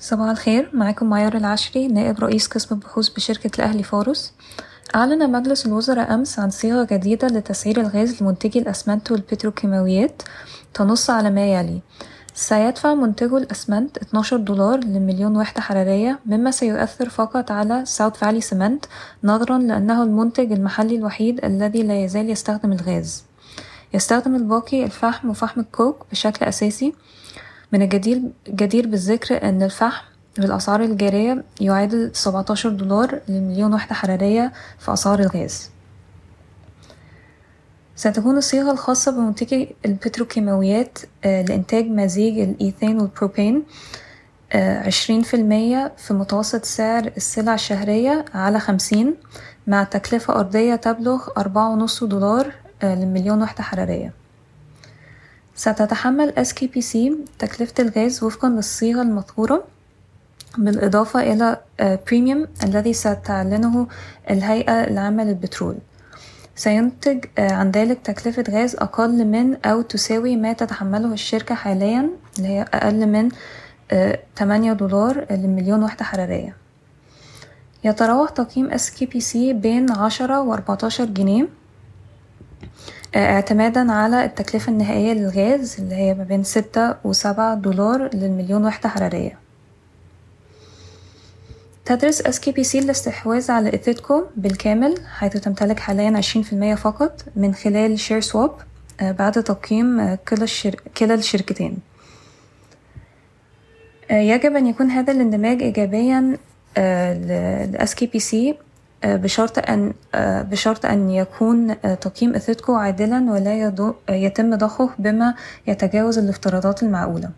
صباح الخير معاكم معيار العشري نائب رئيس قسم البحوث بشركة الأهلي فارس أعلن مجلس الوزراء أمس عن صيغة جديدة لتسعير الغاز لمنتجي الأسمنت والبتروكيماويات تنص على ما يلي. سيدفع منتجو الأسمنت 12 دولار لمليون وحدة حرارية مما سيؤثر فقط على ساوث فالي سمنت نظرا لأنه المنتج المحلي الوحيد الذي لا يزال يستخدم الغاز. يستخدم الباقي الفحم وفحم الكوك بشكل أساسي. من الجدير جدير بالذكر أن الفحم بالأسعار الجارية يعادل 17 دولار لمليون وحدة حرارية في أسعار الغاز. ستكون الصيغة الخاصة بمنتجي البتروكيماويات لإنتاج مزيج الإيثان والبروبين عشرين في المية في متوسط سعر السلع الشهرية على خمسين مع تكلفة أرضية تبلغ أربعة ونص دولار لمليون وحدة حرارية. ستتحمل SKPC تكلفة الغاز وفقا للصيغة المذكورة بالإضافة إلى premium الذي ستعلنه الهيئة العامة للبترول. سينتج عن ذلك تكلفة غاز أقل من أو تساوي ما تتحمله الشركة حاليا اللي هي أقل من تمانية دولار لمليون وحدة حرارية. يتراوح تقييم SKPC بين عشرة وأربعتاشر جنيه. اعتمادا على التكلفة النهائية للغاز اللي هي ما بين ستة وسبعة دولار للمليون وحدة حرارية. تدرس SKPC الاستحواذ على إثيتكو بالكامل حيث تمتلك حاليا عشرين في المية فقط من خلال شير سواب بعد تقييم كلا, الشر... كلا الشركتين. يجب أن يكون هذا الاندماج إيجابيا ل SKPC آه، بشرط أن آه، بشرط أن يكون آه، تقييم إثيتكو عادلا ولا يتم ضخه بما يتجاوز الافتراضات المعقولة.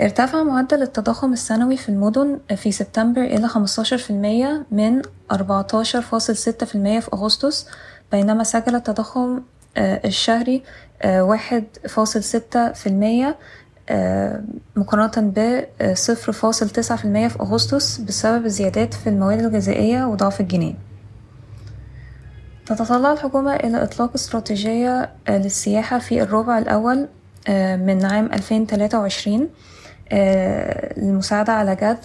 ارتفع معدل التضخم السنوي في المدن في سبتمبر إلى 15% من 14.6% في أغسطس بينما سجل التضخم الشهري 1.6% مقارنة ب صفر فاصل تسعة في المية في أغسطس بسبب الزيادات في المواد الغذائية وضعف الجنيه تتطلع الحكومة إلى إطلاق استراتيجية للسياحة في الربع الأول من عام ألفين تلاتة وعشرين للمساعدة على جذب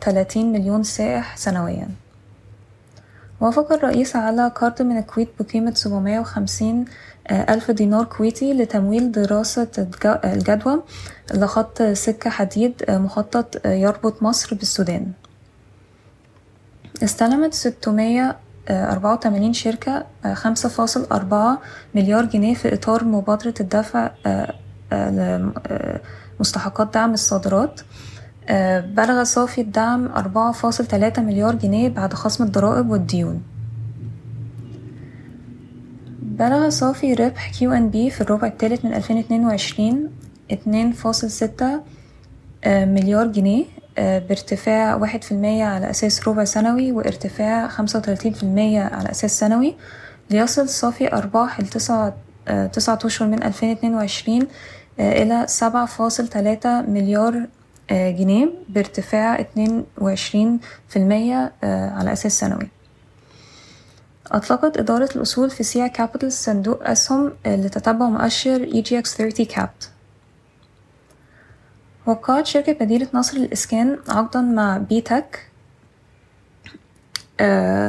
تلاتين مليون سائح سنويا. وافق الرئيس على قرض من الكويت بقيمة سبعمية وخمسين ألف دينار كويتي لتمويل دراسة الجدوى لخط سكة حديد مخطط يربط مصر بالسودان. استلمت ستمية أربعة وتمانين شركة خمسة فاصل أربعة مليار جنيه في إطار مبادرة الدفع مستحقات دعم الصادرات. بلغ صافي الدعم أربعة فاصل تلاتة مليار جنيه بعد خصم الضرائب والديون. بلغ صافي ربح بي في الربع الثالث من ألفين اتنين وعشرين اتنين فاصل ستة مليار جنيه بارتفاع واحد في المية على أساس ربع سنوي وارتفاع خمسة وتلاتين في المية على أساس سنوي. ليصل صافي أرباح التسعة تسعة أشهر من ألفين اتنين وعشرين إلى سبعة فاصل تلاتة مليار جنيه بارتفاع اتنين وعشرين في المية على أساس سنوي. أطلقت إدارة الأصول في سيا كابيتال صندوق أسهم لتتبع مؤشر EGX 30 كابت. وقعت شركة مدينة نصر للإسكان عقدا مع بيتك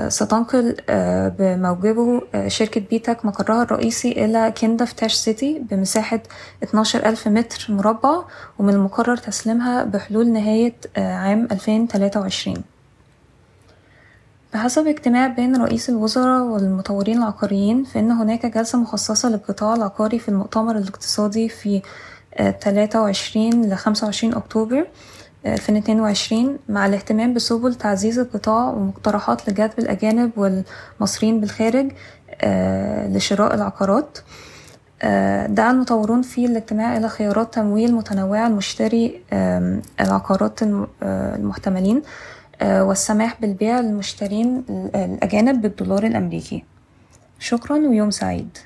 ستنقل أه بموجبه أه شركة بيتك مقرها الرئيسي إلى كندا في تاش سيتي بمساحة 12 ألف متر مربع ومن المقرر تسليمها بحلول نهاية عام 2023 بحسب اجتماع بين رئيس الوزراء والمطورين العقاريين فإن هناك جلسة مخصصة للقطاع العقاري في المؤتمر الاقتصادي في 23 ل 25 أكتوبر. 2022 مع الاهتمام بسبل تعزيز القطاع ومقترحات لجذب الأجانب والمصريين بالخارج لشراء العقارات. دعا المطورون في الاجتماع إلى خيارات تمويل متنوعة لمشتري العقارات المحتملين والسماح بالبيع للمشترين الأجانب بالدولار الأمريكي. شكرا ويوم سعيد.